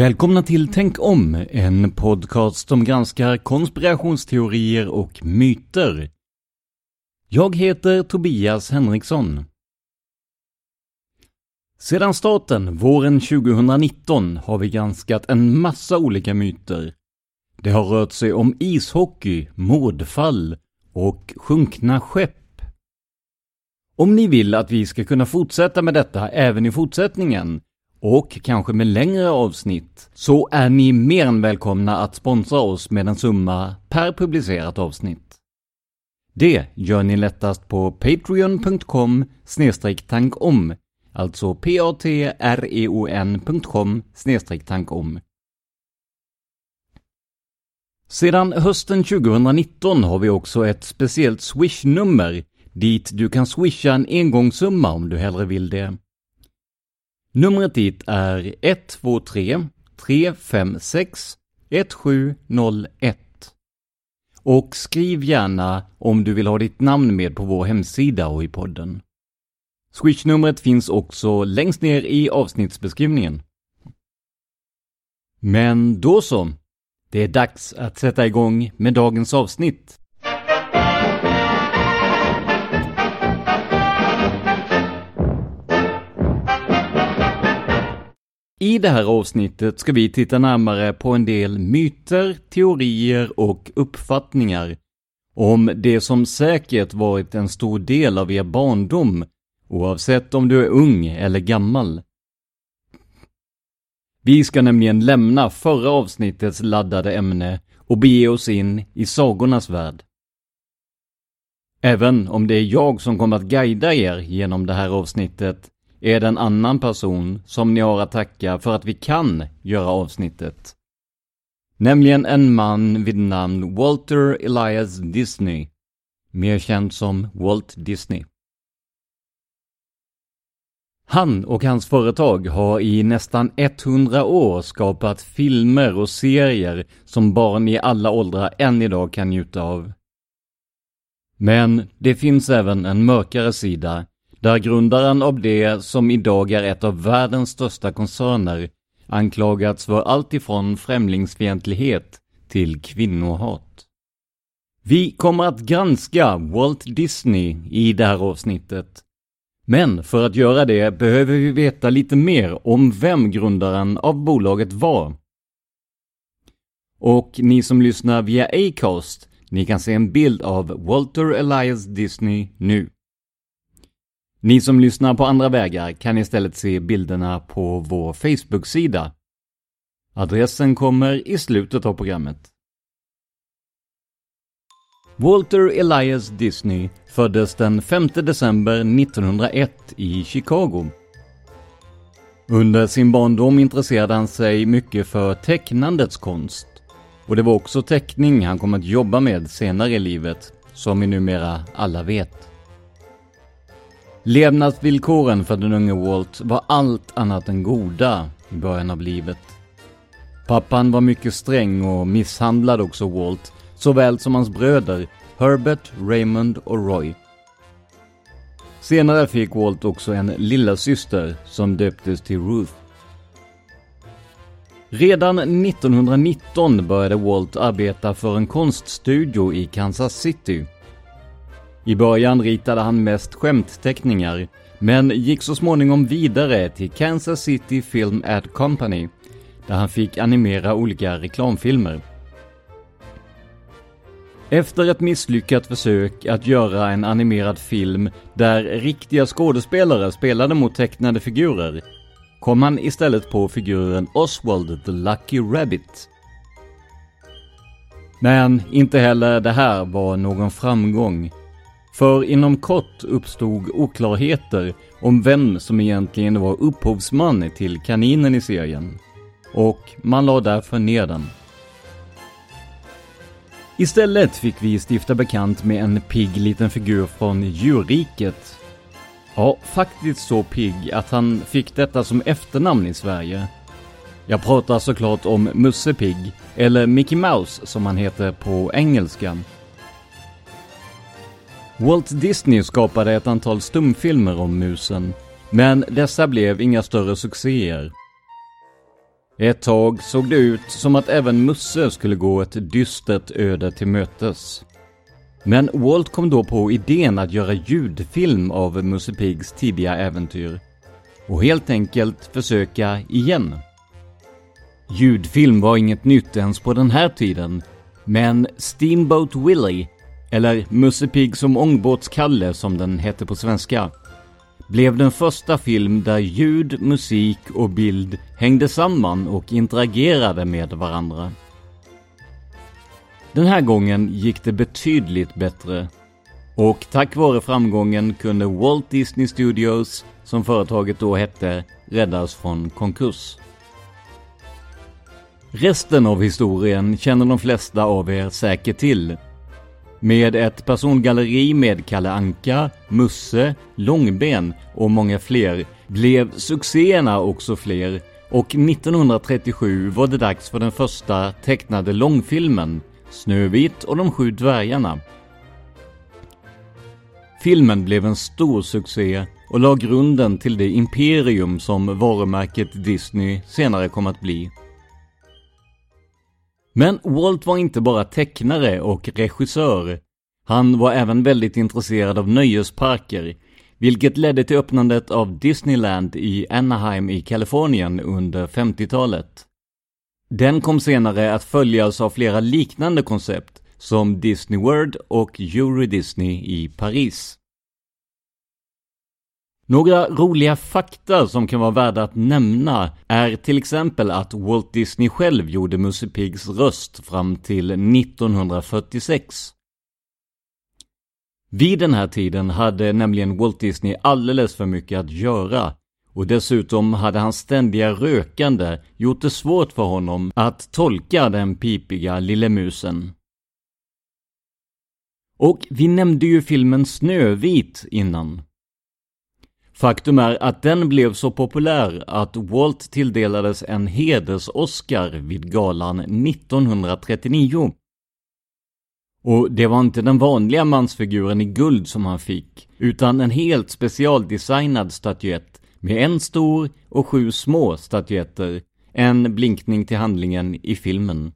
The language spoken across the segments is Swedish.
Välkomna till Tänk om, en podcast som granskar konspirationsteorier och myter. Jag heter Tobias Henriksson. Sedan starten våren 2019 har vi granskat en massa olika myter. Det har rört sig om ishockey, mordfall och sjunkna skepp. Om ni vill att vi ska kunna fortsätta med detta även i fortsättningen och kanske med längre avsnitt, så är ni mer än välkomna att sponsra oss med en summa per publicerat avsnitt. Det gör ni lättast på patreon.com tankom, alltså p-a-t-r-e-o-n.com tankom. Sedan hösten 2019 har vi också ett speciellt swish-nummer dit du kan swisha en engångssumma om du hellre vill det. Numret dit är 123 356 1701. Och skriv gärna om du vill ha ditt namn med på vår hemsida och i podden. Swishnumret finns också längst ner i avsnittsbeskrivningen. Men då så. Det är dags att sätta igång med dagens avsnitt. I det här avsnittet ska vi titta närmare på en del myter, teorier och uppfattningar om det som säkert varit en stor del av er barndom, oavsett om du är ung eller gammal. Vi ska nämligen lämna förra avsnittets laddade ämne och bege oss in i sagornas värld. Även om det är jag som kommer att guida er genom det här avsnittet är det en annan person som ni har att tacka för att vi kan göra avsnittet. Nämligen en man vid namn Walter Elias Disney, mer känd som Walt Disney. Han och hans företag har i nästan 100 år skapat filmer och serier som barn i alla åldrar än idag kan njuta av. Men det finns även en mörkare sida där grundaren av det som idag är ett av världens största koncerner anklagats för allt ifrån främlingsfientlighet till kvinnohat. Vi kommer att granska Walt Disney i det här avsnittet. Men för att göra det behöver vi veta lite mer om vem grundaren av bolaget var. Och ni som lyssnar via Acast, ni kan se en bild av Walter Elias Disney nu. Ni som lyssnar på andra vägar kan istället se bilderna på vår Facebook-sida. Adressen kommer i slutet av programmet. Walter Elias Disney föddes den 5 december 1901 i Chicago. Under sin barndom intresserade han sig mycket för tecknandets konst. Och det var också teckning han kom att jobba med senare i livet, som vi numera alla vet. Levnadsvillkoren för den unge Walt var allt annat än goda i början av livet. Pappan var mycket sträng och misshandlade också Walt, såväl som hans bröder Herbert, Raymond och Roy. Senare fick Walt också en lilla syster som döptes till Ruth. Redan 1919 började Walt arbeta för en konststudio i Kansas City. I början ritade han mest skämtteckningar, men gick så småningom vidare till Kansas City Film Ad Company, där han fick animera olika reklamfilmer. Efter ett misslyckat försök att göra en animerad film där riktiga skådespelare spelade mot tecknade figurer kom han istället på figuren Oswald the Lucky Rabbit. Men inte heller det här var någon framgång. För inom kort uppstod oklarheter om vem som egentligen var upphovsman till kaninen i serien. Och man la därför ner den. Istället fick vi stifta bekant med en pigg liten figur från djurriket. Ja, faktiskt så pigg att han fick detta som efternamn i Sverige. Jag pratar såklart om Musse Pigg, eller Mickey Mouse som han heter på engelska. Walt Disney skapade ett antal stumfilmer om musen, men dessa blev inga större succéer. Ett tag såg det ut som att även Musse skulle gå ett dystert öde till mötes. Men Walt kom då på idén att göra ljudfilm av Musse Piggs tidiga äventyr och helt enkelt försöka igen. Ljudfilm var inget nytt ens på den här tiden, men Steamboat Willie, eller Musse Pigg som ångbåtskalle som den hette på svenska, blev den första film där ljud, musik och bild hängde samman och interagerade med varandra. Den här gången gick det betydligt bättre. Och tack vare framgången kunde Walt Disney Studios, som företaget då hette, räddas från konkurs. Resten av historien känner de flesta av er säkert till. Med ett persongalleri med Kalle Anka, Musse, Långben och många fler blev succéerna också fler och 1937 var det dags för den första tecknade långfilmen Snövit och de sju dvärgarna. Filmen blev en stor succé och la grunden till det imperium som varumärket Disney senare kom att bli. Men Walt var inte bara tecknare och regissör. Han var även väldigt intresserad av nöjesparker, vilket ledde till öppnandet av Disneyland i Anaheim i Kalifornien under 50-talet. Den kom senare att följas av flera liknande koncept, som Disney World och Euro Disney i Paris. Några roliga fakta som kan vara värda att nämna är till exempel att Walt Disney själv gjorde Musse Piggs röst fram till 1946. Vid den här tiden hade nämligen Walt Disney alldeles för mycket att göra och dessutom hade hans ständiga rökande gjort det svårt för honom att tolka den pipiga lille musen. Och vi nämnde ju filmen Snövit innan. Faktum är att den blev så populär att Walt tilldelades en heders-Oscar vid galan 1939. Och det var inte den vanliga mansfiguren i guld som han fick, utan en helt specialdesignad statyett med en stor och sju små statyetter, en blinkning till handlingen i filmen.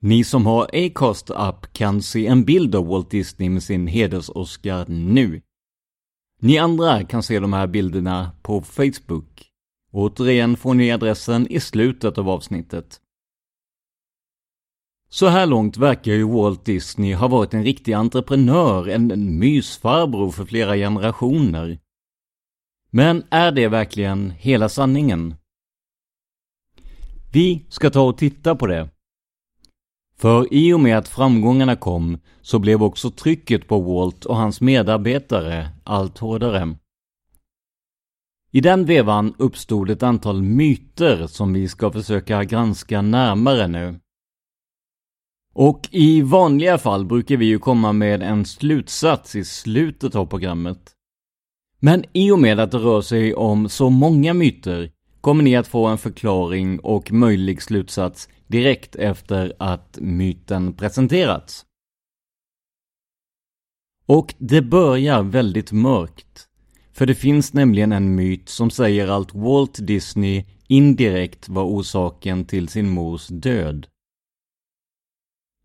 Ni som har Acast app kan se en bild av Walt Disney med sin heders-Oscar nu. Ni andra kan se de här bilderna på Facebook. Återigen får ni adressen i slutet av avsnittet. Så här långt verkar ju Walt Disney ha varit en riktig entreprenör, en mysfarbror för flera generationer. Men är det verkligen hela sanningen? Vi ska ta och titta på det. För i och med att framgångarna kom så blev också trycket på Walt och hans medarbetare allt hårdare. I den vevan uppstod ett antal myter som vi ska försöka granska närmare nu. Och i vanliga fall brukar vi ju komma med en slutsats i slutet av programmet. Men i och med att det rör sig om så många myter kommer ni att få en förklaring och möjlig slutsats direkt efter att myten presenterats. Och det börjar väldigt mörkt. För det finns nämligen en myt som säger att Walt Disney indirekt var orsaken till sin mors död.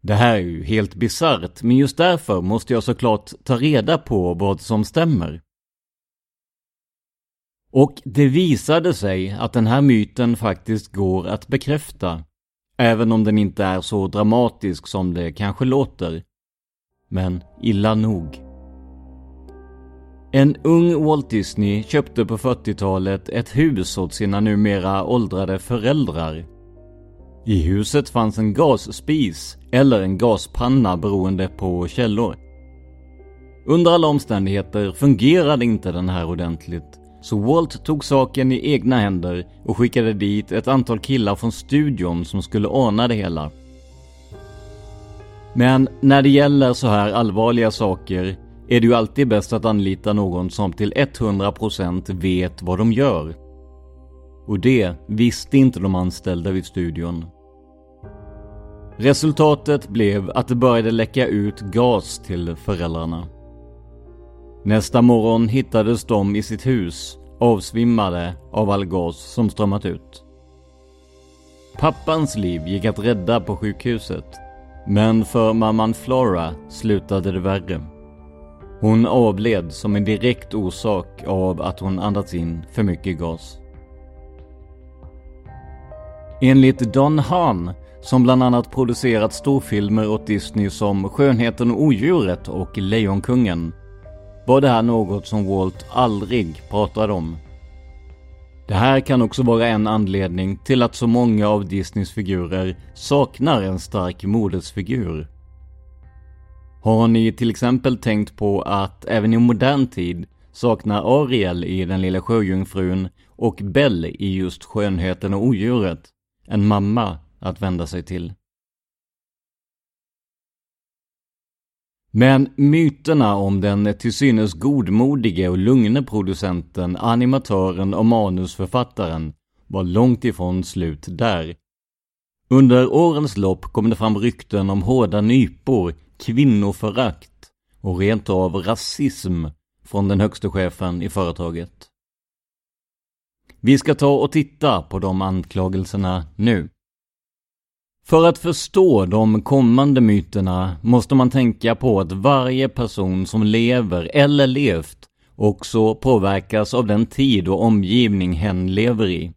Det här är ju helt bisarrt, men just därför måste jag såklart ta reda på vad som stämmer. Och det visade sig att den här myten faktiskt går att bekräfta. Även om den inte är så dramatisk som det kanske låter. Men illa nog. En ung Walt Disney köpte på 40-talet ett hus åt sina numera åldrade föräldrar. I huset fanns en gasspis eller en gaspanna beroende på källor. Under alla omständigheter fungerade inte den här ordentligt så Walt tog saken i egna händer och skickade dit ett antal killar från studion som skulle ordna det hela. Men när det gäller så här allvarliga saker är det ju alltid bäst att anlita någon som till 100% vet vad de gör. Och det visste inte de anställda vid studion. Resultatet blev att det började läcka ut gas till föräldrarna. Nästa morgon hittades de i sitt hus, avsvimmade av all gas som strömmat ut. Pappans liv gick att rädda på sjukhuset, men för mamman Flora slutade det värre. Hon avled som en direkt orsak av att hon andats in för mycket gas. Enligt Don Hahn, som bland annat producerat storfilmer åt Disney som Skönheten och Odjuret och Lejonkungen, var det här något som Walt aldrig pratade om. Det här kan också vara en anledning till att så många av Disneys figurer saknar en stark modersfigur. Har ni till exempel tänkt på att även i modern tid saknar Ariel i Den lilla sjöjungfrun och Belle i just Skönheten och Odjuret en mamma att vända sig till? Men myterna om den till synes godmodige och lugne producenten, animatören och manusförfattaren var långt ifrån slut där. Under årens lopp kom det fram rykten om hårda nypor, kvinnoförakt och rent av rasism från den högste chefen i företaget. Vi ska ta och titta på de anklagelserna nu. För att förstå de kommande myterna måste man tänka på att varje person som lever eller levt också påverkas av den tid och omgivning hen lever i.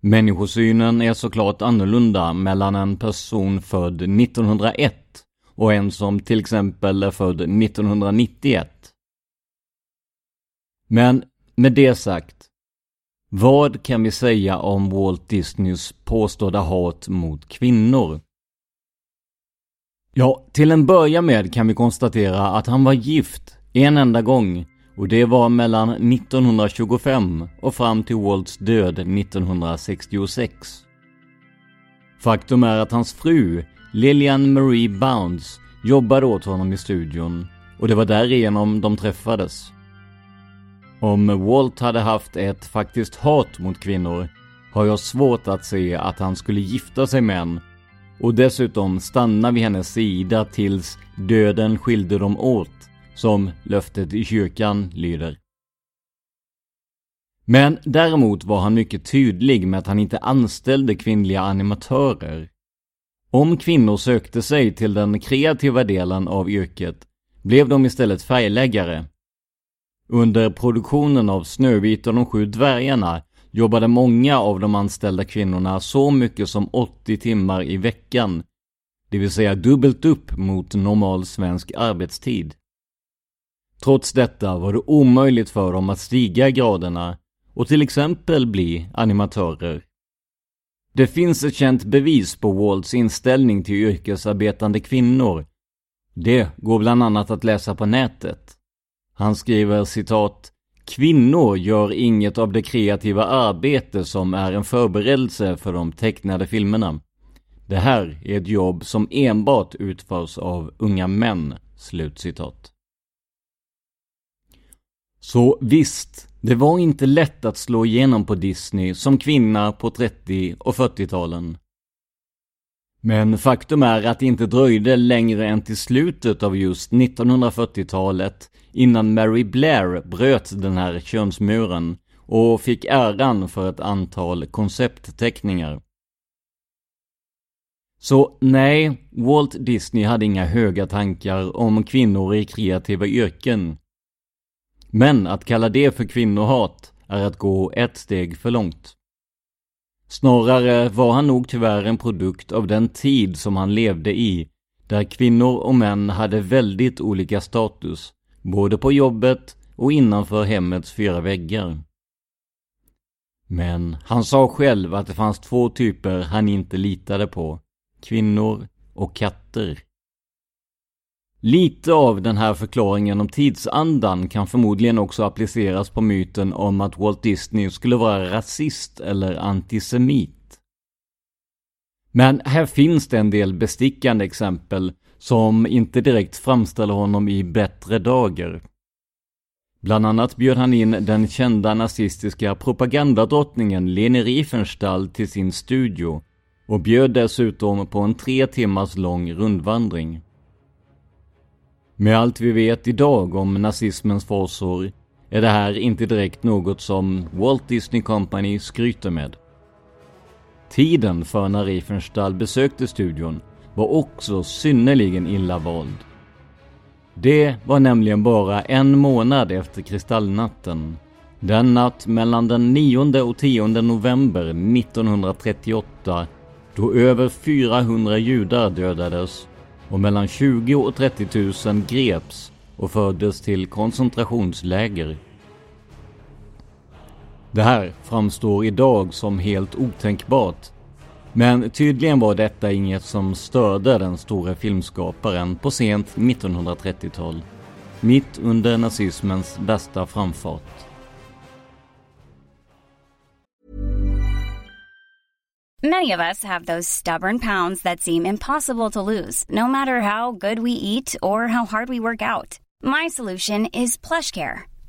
Människosynen är såklart annorlunda mellan en person född 1901 och en som till exempel är född 1991. Men med det sagt, vad kan vi säga om Walt Disneys påstådda hat mot kvinnor? Ja, till en början med kan vi konstatera att han var gift en enda gång och det var mellan 1925 och fram till Walts död 1966. Faktum är att hans fru, Lillian Marie Bounds, jobbade åt honom i studion och det var därigenom de träffades. Om Walt hade haft ett faktiskt hat mot kvinnor har jag svårt att se att han skulle gifta sig med en och dessutom stanna vid hennes sida tills döden skilde dem åt, som löftet i kyrkan lyder. Men däremot var han mycket tydlig med att han inte anställde kvinnliga animatörer. Om kvinnor sökte sig till den kreativa delen av yrket blev de istället färgläggare. Under produktionen av Snövit och de sju dvärgarna jobbade många av de anställda kvinnorna så mycket som 80 timmar i veckan, det vill säga dubbelt upp mot normal svensk arbetstid. Trots detta var det omöjligt för dem att stiga i graderna och till exempel bli animatörer. Det finns ett känt bevis på Walts inställning till yrkesarbetande kvinnor. Det går bland annat att läsa på nätet. Han skriver citat Kvinnor gör inget av det kreativa arbete som är en förberedelse för de tecknade filmerna. Det här är ett jobb som enbart utförs av unga män." Slutcitat. Så visst, det var inte lätt att slå igenom på Disney som kvinna på 30 och 40-talen. Men faktum är att det inte dröjde längre än till slutet av just 1940-talet innan Mary Blair bröt den här könsmuren och fick äran för ett antal konceptteckningar. Så nej, Walt Disney hade inga höga tankar om kvinnor i kreativa yrken. Men att kalla det för kvinnohat är att gå ett steg för långt. Snarare var han nog tyvärr en produkt av den tid som han levde i, där kvinnor och män hade väldigt olika status, både på jobbet och innanför hemmets fyra väggar. Men han sa själv att det fanns två typer han inte litade på, kvinnor och katter. Lite av den här förklaringen om tidsandan kan förmodligen också appliceras på myten om att Walt Disney skulle vara rasist eller antisemit. Men här finns det en del bestickande exempel som inte direkt framställer honom i bättre dager. Bland annat bjöd han in den kända nazistiska propagandadrottningen Leni Riefenstahl till sin studio och bjöd dessutom på en tre timmars lång rundvandring. Med allt vi vet idag om nazismens fasor är det här inte direkt något som Walt Disney Company skryter med. Tiden för när Riefenstahl besökte studion var också synnerligen illa vald. Det var nämligen bara en månad efter kristallnatten. Den natt mellan den 9 och 10 november 1938 då över 400 judar dödades och mellan 20 och 30 000 greps och fördes till koncentrationsläger. Det här framstår idag som helt otänkbart. Men tydligen var detta inget som störde den stora filmskaparen på sent 1930-tal. Mitt under nazismens bästa framfart. Many of us have those stubborn pounds that seem impossible to lose, no matter how good we eat or how hard we work out. My solution is plush care.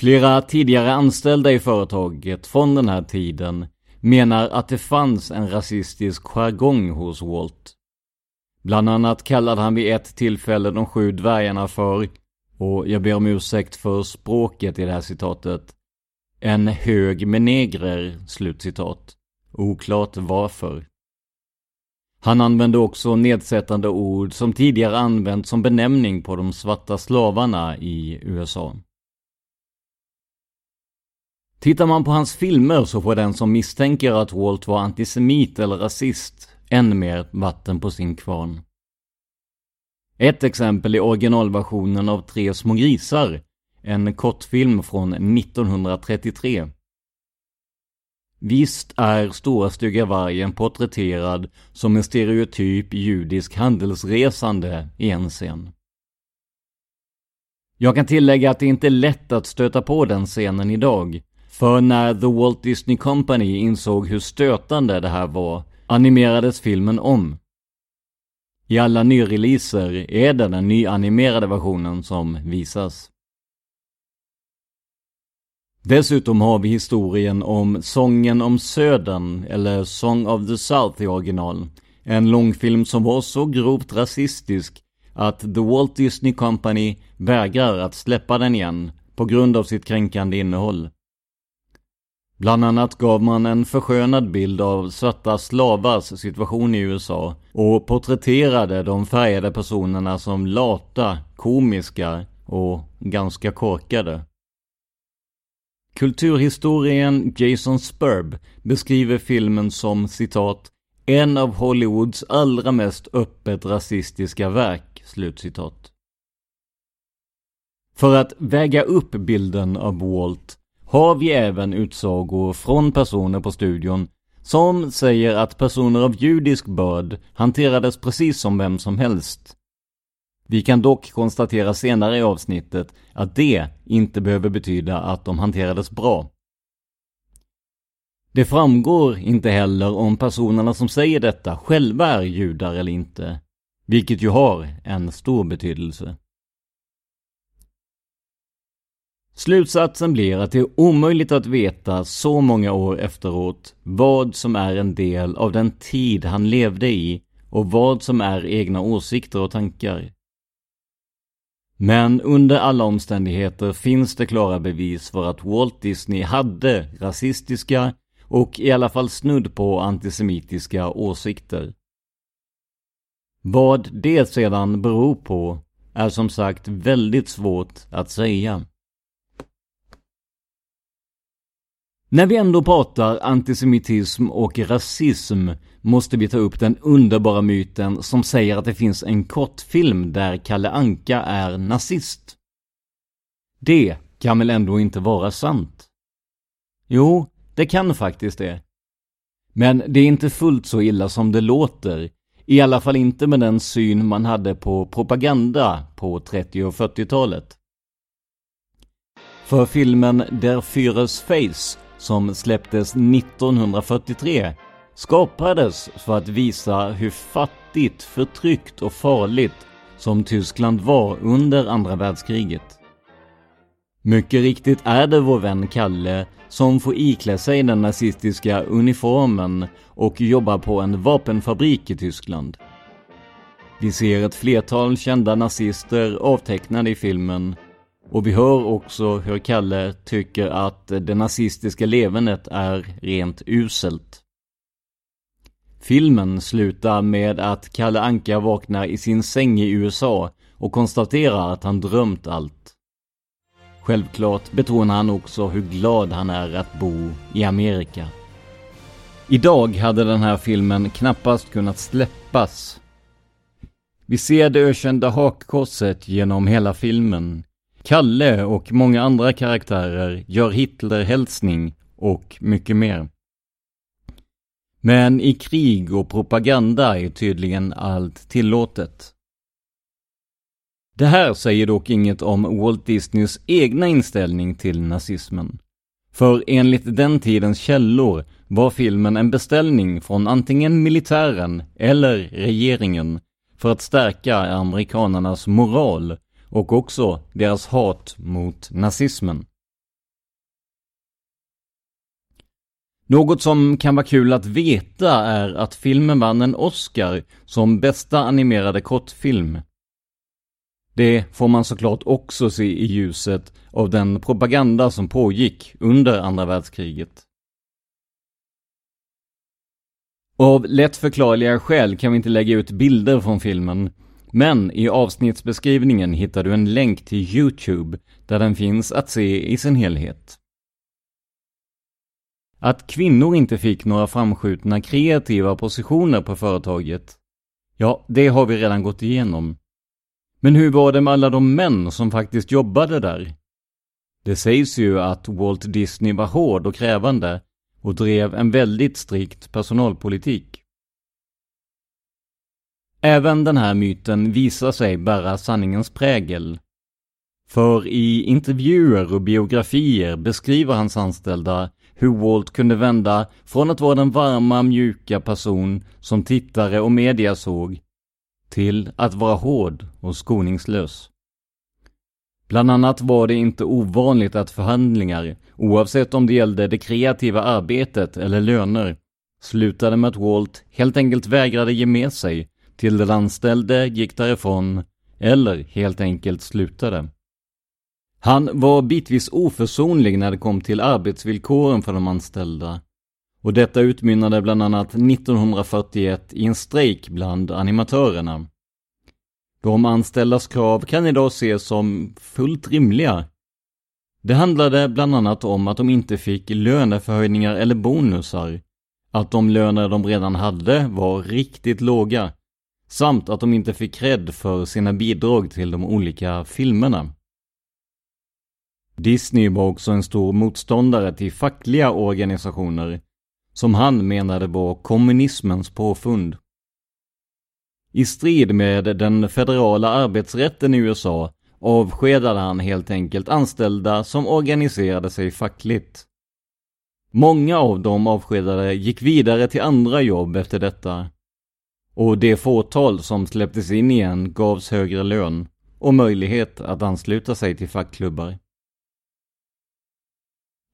Flera tidigare anställda i företaget från den här tiden menar att det fanns en rasistisk jargong hos Walt. Bland annat kallade han vid ett tillfälle de sju dvärgarna för och jag ber om ursäkt för språket i det här citatet, en hög med negrer, slutcitat. Oklart varför. Han använde också nedsättande ord som tidigare använts som benämning på de svarta slavarna i USA. Tittar man på hans filmer så får den som misstänker att Walt var antisemit eller rasist än mer vatten på sin kvarn. Ett exempel är originalversionen av Tre små grisar, en kortfilm från 1933. Visst är Stora stygga vargen porträtterad som en stereotyp judisk handelsresande i en scen. Jag kan tillägga att det inte är lätt att stöta på den scenen idag. För när The Walt Disney Company insåg hur stötande det här var animerades filmen om. I alla nyreleaser är det den nyanimerade versionen som visas. Dessutom har vi historien om Sången om Södern, eller Song of the South i original. En långfilm som var så grovt rasistisk att The Walt Disney Company vägrar att släppa den igen på grund av sitt kränkande innehåll. Bland annat gav man en förskönad bild av svarta slavars situation i USA och porträtterade de färgade personerna som lata, komiska och ganska korkade. Kulturhistorien Jason Spurb beskriver filmen som citat en av Hollywoods allra mest öppet rasistiska verk, slutcitat. För att väga upp bilden av Walt har vi även utsagor från personer på studion som säger att personer av judisk börd hanterades precis som vem som helst. Vi kan dock konstatera senare i avsnittet att det inte behöver betyda att de hanterades bra. Det framgår inte heller om personerna som säger detta själva är judar eller inte, vilket ju har en stor betydelse. Slutsatsen blir att det är omöjligt att veta så många år efteråt vad som är en del av den tid han levde i och vad som är egna åsikter och tankar. Men under alla omständigheter finns det klara bevis för att Walt Disney hade rasistiska och i alla fall snudd på antisemitiska åsikter. Vad det sedan beror på är som sagt väldigt svårt att säga. När vi ändå pratar antisemitism och rasism måste vi ta upp den underbara myten som säger att det finns en kortfilm där Kalle Anka är nazist. Det kan väl ändå inte vara sant? Jo, det kan faktiskt det. Men det är inte fullt så illa som det låter. I alla fall inte med den syn man hade på propaganda på 30 och 40-talet. För filmen Der Führers Face som släpptes 1943 skapades för att visa hur fattigt, förtryckt och farligt som Tyskland var under andra världskriget. Mycket riktigt är det vår vän Kalle som får iklä sig den nazistiska uniformen och jobba på en vapenfabrik i Tyskland. Vi ser ett flertal kända nazister avtecknade i filmen och vi hör också hur Kalle tycker att det nazistiska levernet är rent uselt. Filmen slutar med att Kalle Anka vaknar i sin säng i USA och konstaterar att han drömt allt. Självklart betonar han också hur glad han är att bo i Amerika. Idag hade den här filmen knappast kunnat släppas. Vi ser det ökända hakkorset genom hela filmen Kalle och många andra karaktärer gör Hitler hälsning och mycket mer. Men i krig och propaganda är tydligen allt tillåtet. Det här säger dock inget om Walt Disneys egna inställning till nazismen. För enligt den tidens källor var filmen en beställning från antingen militären eller regeringen för att stärka amerikanernas moral och också deras hat mot nazismen. Något som kan vara kul att veta är att filmen vann en Oscar som bästa animerade kortfilm. Det får man såklart också se i ljuset av den propaganda som pågick under andra världskriget. Av lättförklarliga skäl kan vi inte lägga ut bilder från filmen, men i avsnittsbeskrivningen hittar du en länk till Youtube där den finns att se i sin helhet. Att kvinnor inte fick några framskjutna kreativa positioner på företaget, ja, det har vi redan gått igenom. Men hur var det med alla de män som faktiskt jobbade där? Det sägs ju att Walt Disney var hård och krävande och drev en väldigt strikt personalpolitik. Även den här myten visar sig bära sanningens prägel. För i intervjuer och biografier beskriver hans anställda hur Walt kunde vända från att vara den varma, mjuka person som tittare och media såg till att vara hård och skoningslös. Bland annat var det inte ovanligt att förhandlingar, oavsett om det gällde det kreativa arbetet eller löner, slutade med att Walt helt enkelt vägrade ge med sig till den anställde gick därifrån eller helt enkelt slutade. Han var bitvis oförsonlig när det kom till arbetsvillkoren för de anställda. Och detta utmynnade bland annat 1941 i en strejk bland animatörerna. De anställdas krav kan idag ses som fullt rimliga. Det handlade bland annat om att de inte fick löneförhöjningar eller bonusar, att de löner de redan hade var riktigt låga, samt att de inte fick cred för sina bidrag till de olika filmerna. Disney var också en stor motståndare till fackliga organisationer, som han menade var kommunismens påfund. I strid med den federala arbetsrätten i USA avskedade han helt enkelt anställda som organiserade sig fackligt. Många av de avskedade gick vidare till andra jobb efter detta. Och det fåtal som släpptes in igen gavs högre lön och möjlighet att ansluta sig till fackklubbar.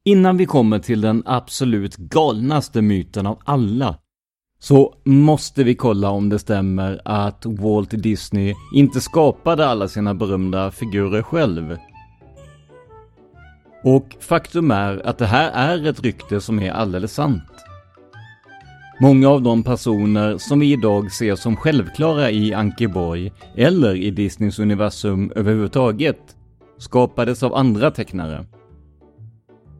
Innan vi kommer till den absolut galnaste myten av alla så måste vi kolla om det stämmer att Walt Disney inte skapade alla sina berömda figurer själv. Och faktum är att det här är ett rykte som är alldeles sant. Många av de personer som vi idag ser som självklara i Ankeborg eller i Disneys universum överhuvudtaget skapades av andra tecknare.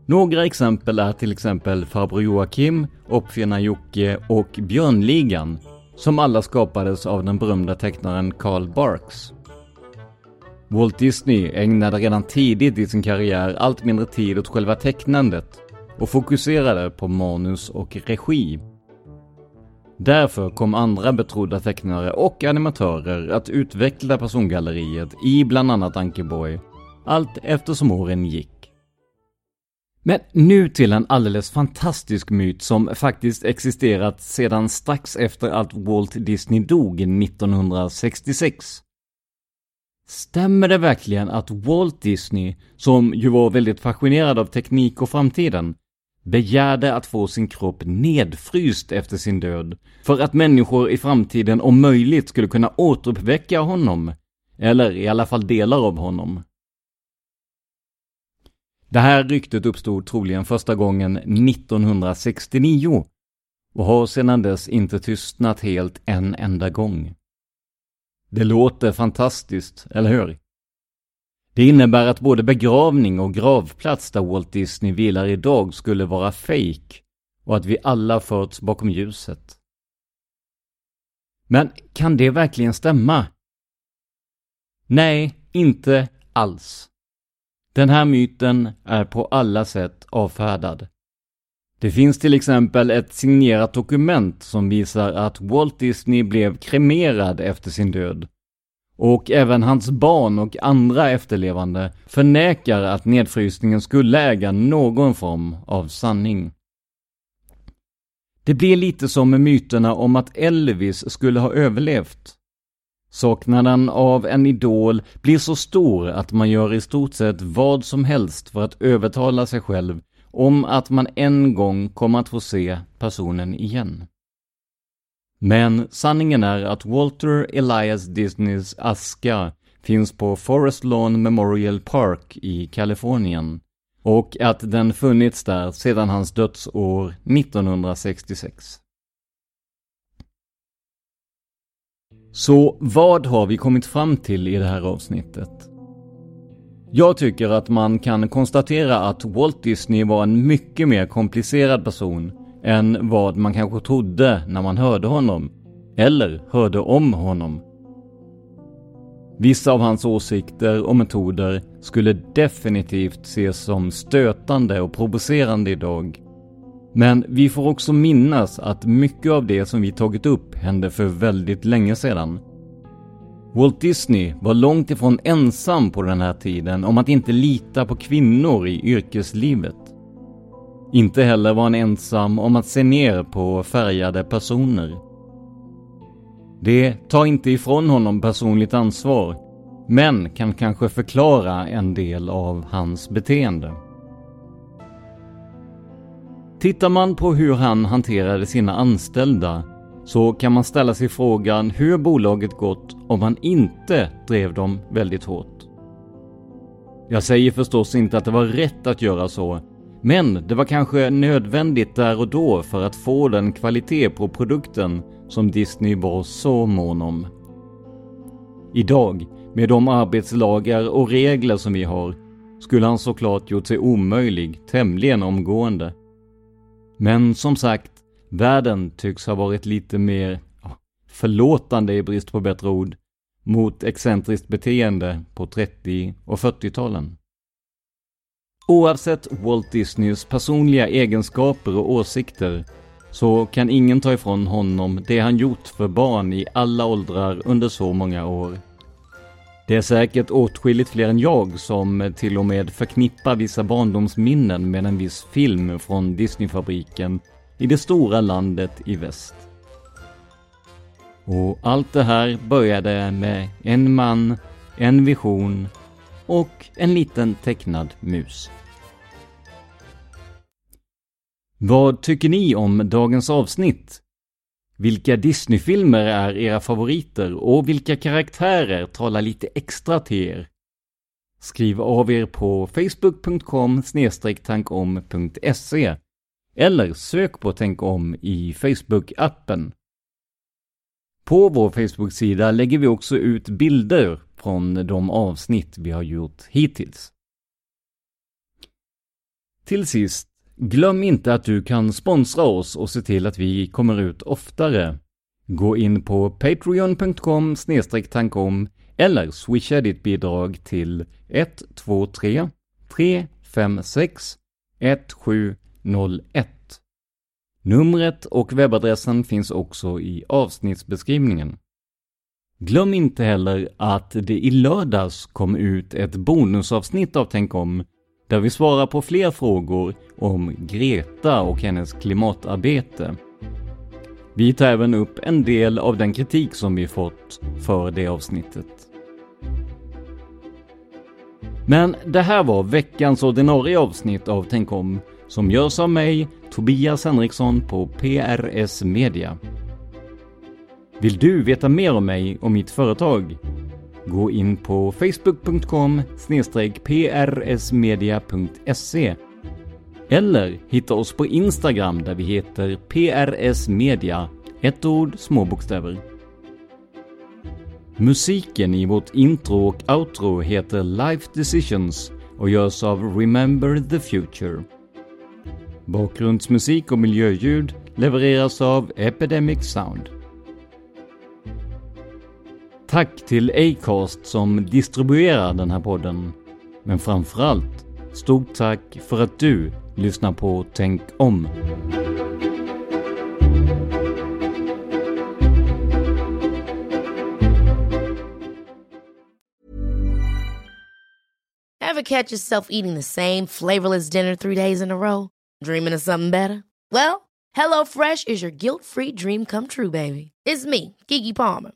Några exempel är till exempel Farbror Joakim, Oppfinnar-Jocke och Björnligan, som alla skapades av den berömda tecknaren Carl Barks. Walt Disney ägnade redan tidigt i sin karriär allt mindre tid åt själva tecknandet och fokuserade på manus och regi. Därför kom andra betrodda tecknare och animatörer att utveckla persongalleriet i bland annat Ankeborg, allt eftersom åren gick. Men nu till en alldeles fantastisk myt som faktiskt existerat sedan strax efter att Walt Disney dog 1966. Stämmer det verkligen att Walt Disney, som ju var väldigt fascinerad av teknik och framtiden, begärde att få sin kropp nedfryst efter sin död för att människor i framtiden om möjligt skulle kunna återuppväcka honom, eller i alla fall delar av honom. Det här ryktet uppstod troligen första gången 1969 och har sedan dess inte tystnat helt en enda gång. Det låter fantastiskt, eller hur? Det innebär att både begravning och gravplats där Walt Disney vilar idag skulle vara fejk och att vi alla förts bakom ljuset. Men kan det verkligen stämma? Nej, inte alls. Den här myten är på alla sätt avfärdad. Det finns till exempel ett signerat dokument som visar att Walt Disney blev kremerad efter sin död. Och även hans barn och andra efterlevande förnekar att nedfrysningen skulle äga någon form av sanning. Det blir lite som med myterna om att Elvis skulle ha överlevt. Saknaden av en idol blir så stor att man gör i stort sett vad som helst för att övertala sig själv om att man en gång kommer att få se personen igen. Men sanningen är att Walter Elias Disneys aska finns på Forest Lawn Memorial Park i Kalifornien och att den funnits där sedan hans dödsår 1966. Så vad har vi kommit fram till i det här avsnittet? Jag tycker att man kan konstatera att Walt Disney var en mycket mer komplicerad person än vad man kanske trodde när man hörde honom, eller hörde om honom. Vissa av hans åsikter och metoder skulle definitivt ses som stötande och provocerande idag. Men vi får också minnas att mycket av det som vi tagit upp hände för väldigt länge sedan. Walt Disney var långt ifrån ensam på den här tiden om att inte lita på kvinnor i yrkeslivet. Inte heller var han ensam om att se ner på färgade personer. Det tar inte ifrån honom personligt ansvar, men kan kanske förklara en del av hans beteende. Tittar man på hur han hanterade sina anställda så kan man ställa sig frågan hur bolaget gått om han inte drev dem väldigt hårt. Jag säger förstås inte att det var rätt att göra så, men det var kanske nödvändigt där och då för att få den kvalitet på produkten som Disney var så mån om. Idag, med de arbetslagar och regler som vi har, skulle han såklart gjort sig omöjlig tämligen omgående. Men som sagt, världen tycks ha varit lite mer förlåtande i brist på bättre ord mot excentriskt beteende på 30 och 40-talen. Oavsett Walt Disneys personliga egenskaper och åsikter så kan ingen ta ifrån honom det han gjort för barn i alla åldrar under så många år. Det är säkert åtskilligt fler än jag som till och med förknippar vissa barndomsminnen med en viss film från Disneyfabriken i det stora landet i väst. Och allt det här började med en man, en vision och en liten tecknad mus. Vad tycker ni om dagens avsnitt? Vilka Disneyfilmer är era favoriter och vilka karaktärer talar lite extra till er? Skriv av er på facebook.com tankom.se eller sök på Tänk om i Facebook-appen. På vår Facebook-sida lägger vi också ut bilder från de avsnitt vi har gjort hittills. Till sist, glöm inte att du kan sponsra oss och se till att vi kommer ut oftare. Gå in på patreon.com tankom eller swisha ditt bidrag till 123 356 1701. Numret och webbadressen finns också i avsnittsbeskrivningen. Glöm inte heller att det i lördags kom ut ett bonusavsnitt av Tänk om där vi svarar på fler frågor om Greta och hennes klimatarbete. Vi tar även upp en del av den kritik som vi fått för det avsnittet. Men det här var veckans ordinarie avsnitt av Tänk om som görs av mig, Tobias Henriksson på PRS Media. Vill du veta mer om mig och mitt företag? Gå in på facebook.com prsmedia.se eller hitta oss på Instagram där vi heter prsmedia, ett ord, små bokstäver. Musiken i vårt intro och outro heter Life Decisions och görs av Remember the Future. Bakgrundsmusik och miljöljud levereras av Epidemic Sound. Tack till Acast som distribuerar den här podden. Men framförallt, stort tack för att du lyssnar på Tänk om. Have catch yourself eating the same flavorless dinner three days in a row? Dreaming of something better? Well, HelloFresh is your guilt-free dream come true, baby. It's me, Gigi Palmer.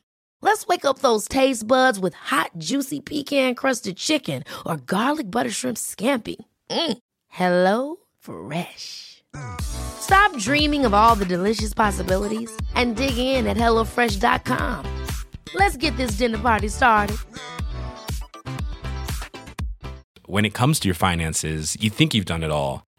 Let's wake up those taste buds with hot, juicy pecan crusted chicken or garlic butter shrimp scampi. Mm. Hello Fresh. Stop dreaming of all the delicious possibilities and dig in at HelloFresh.com. Let's get this dinner party started. when it comes to your finances, you think you've done it all.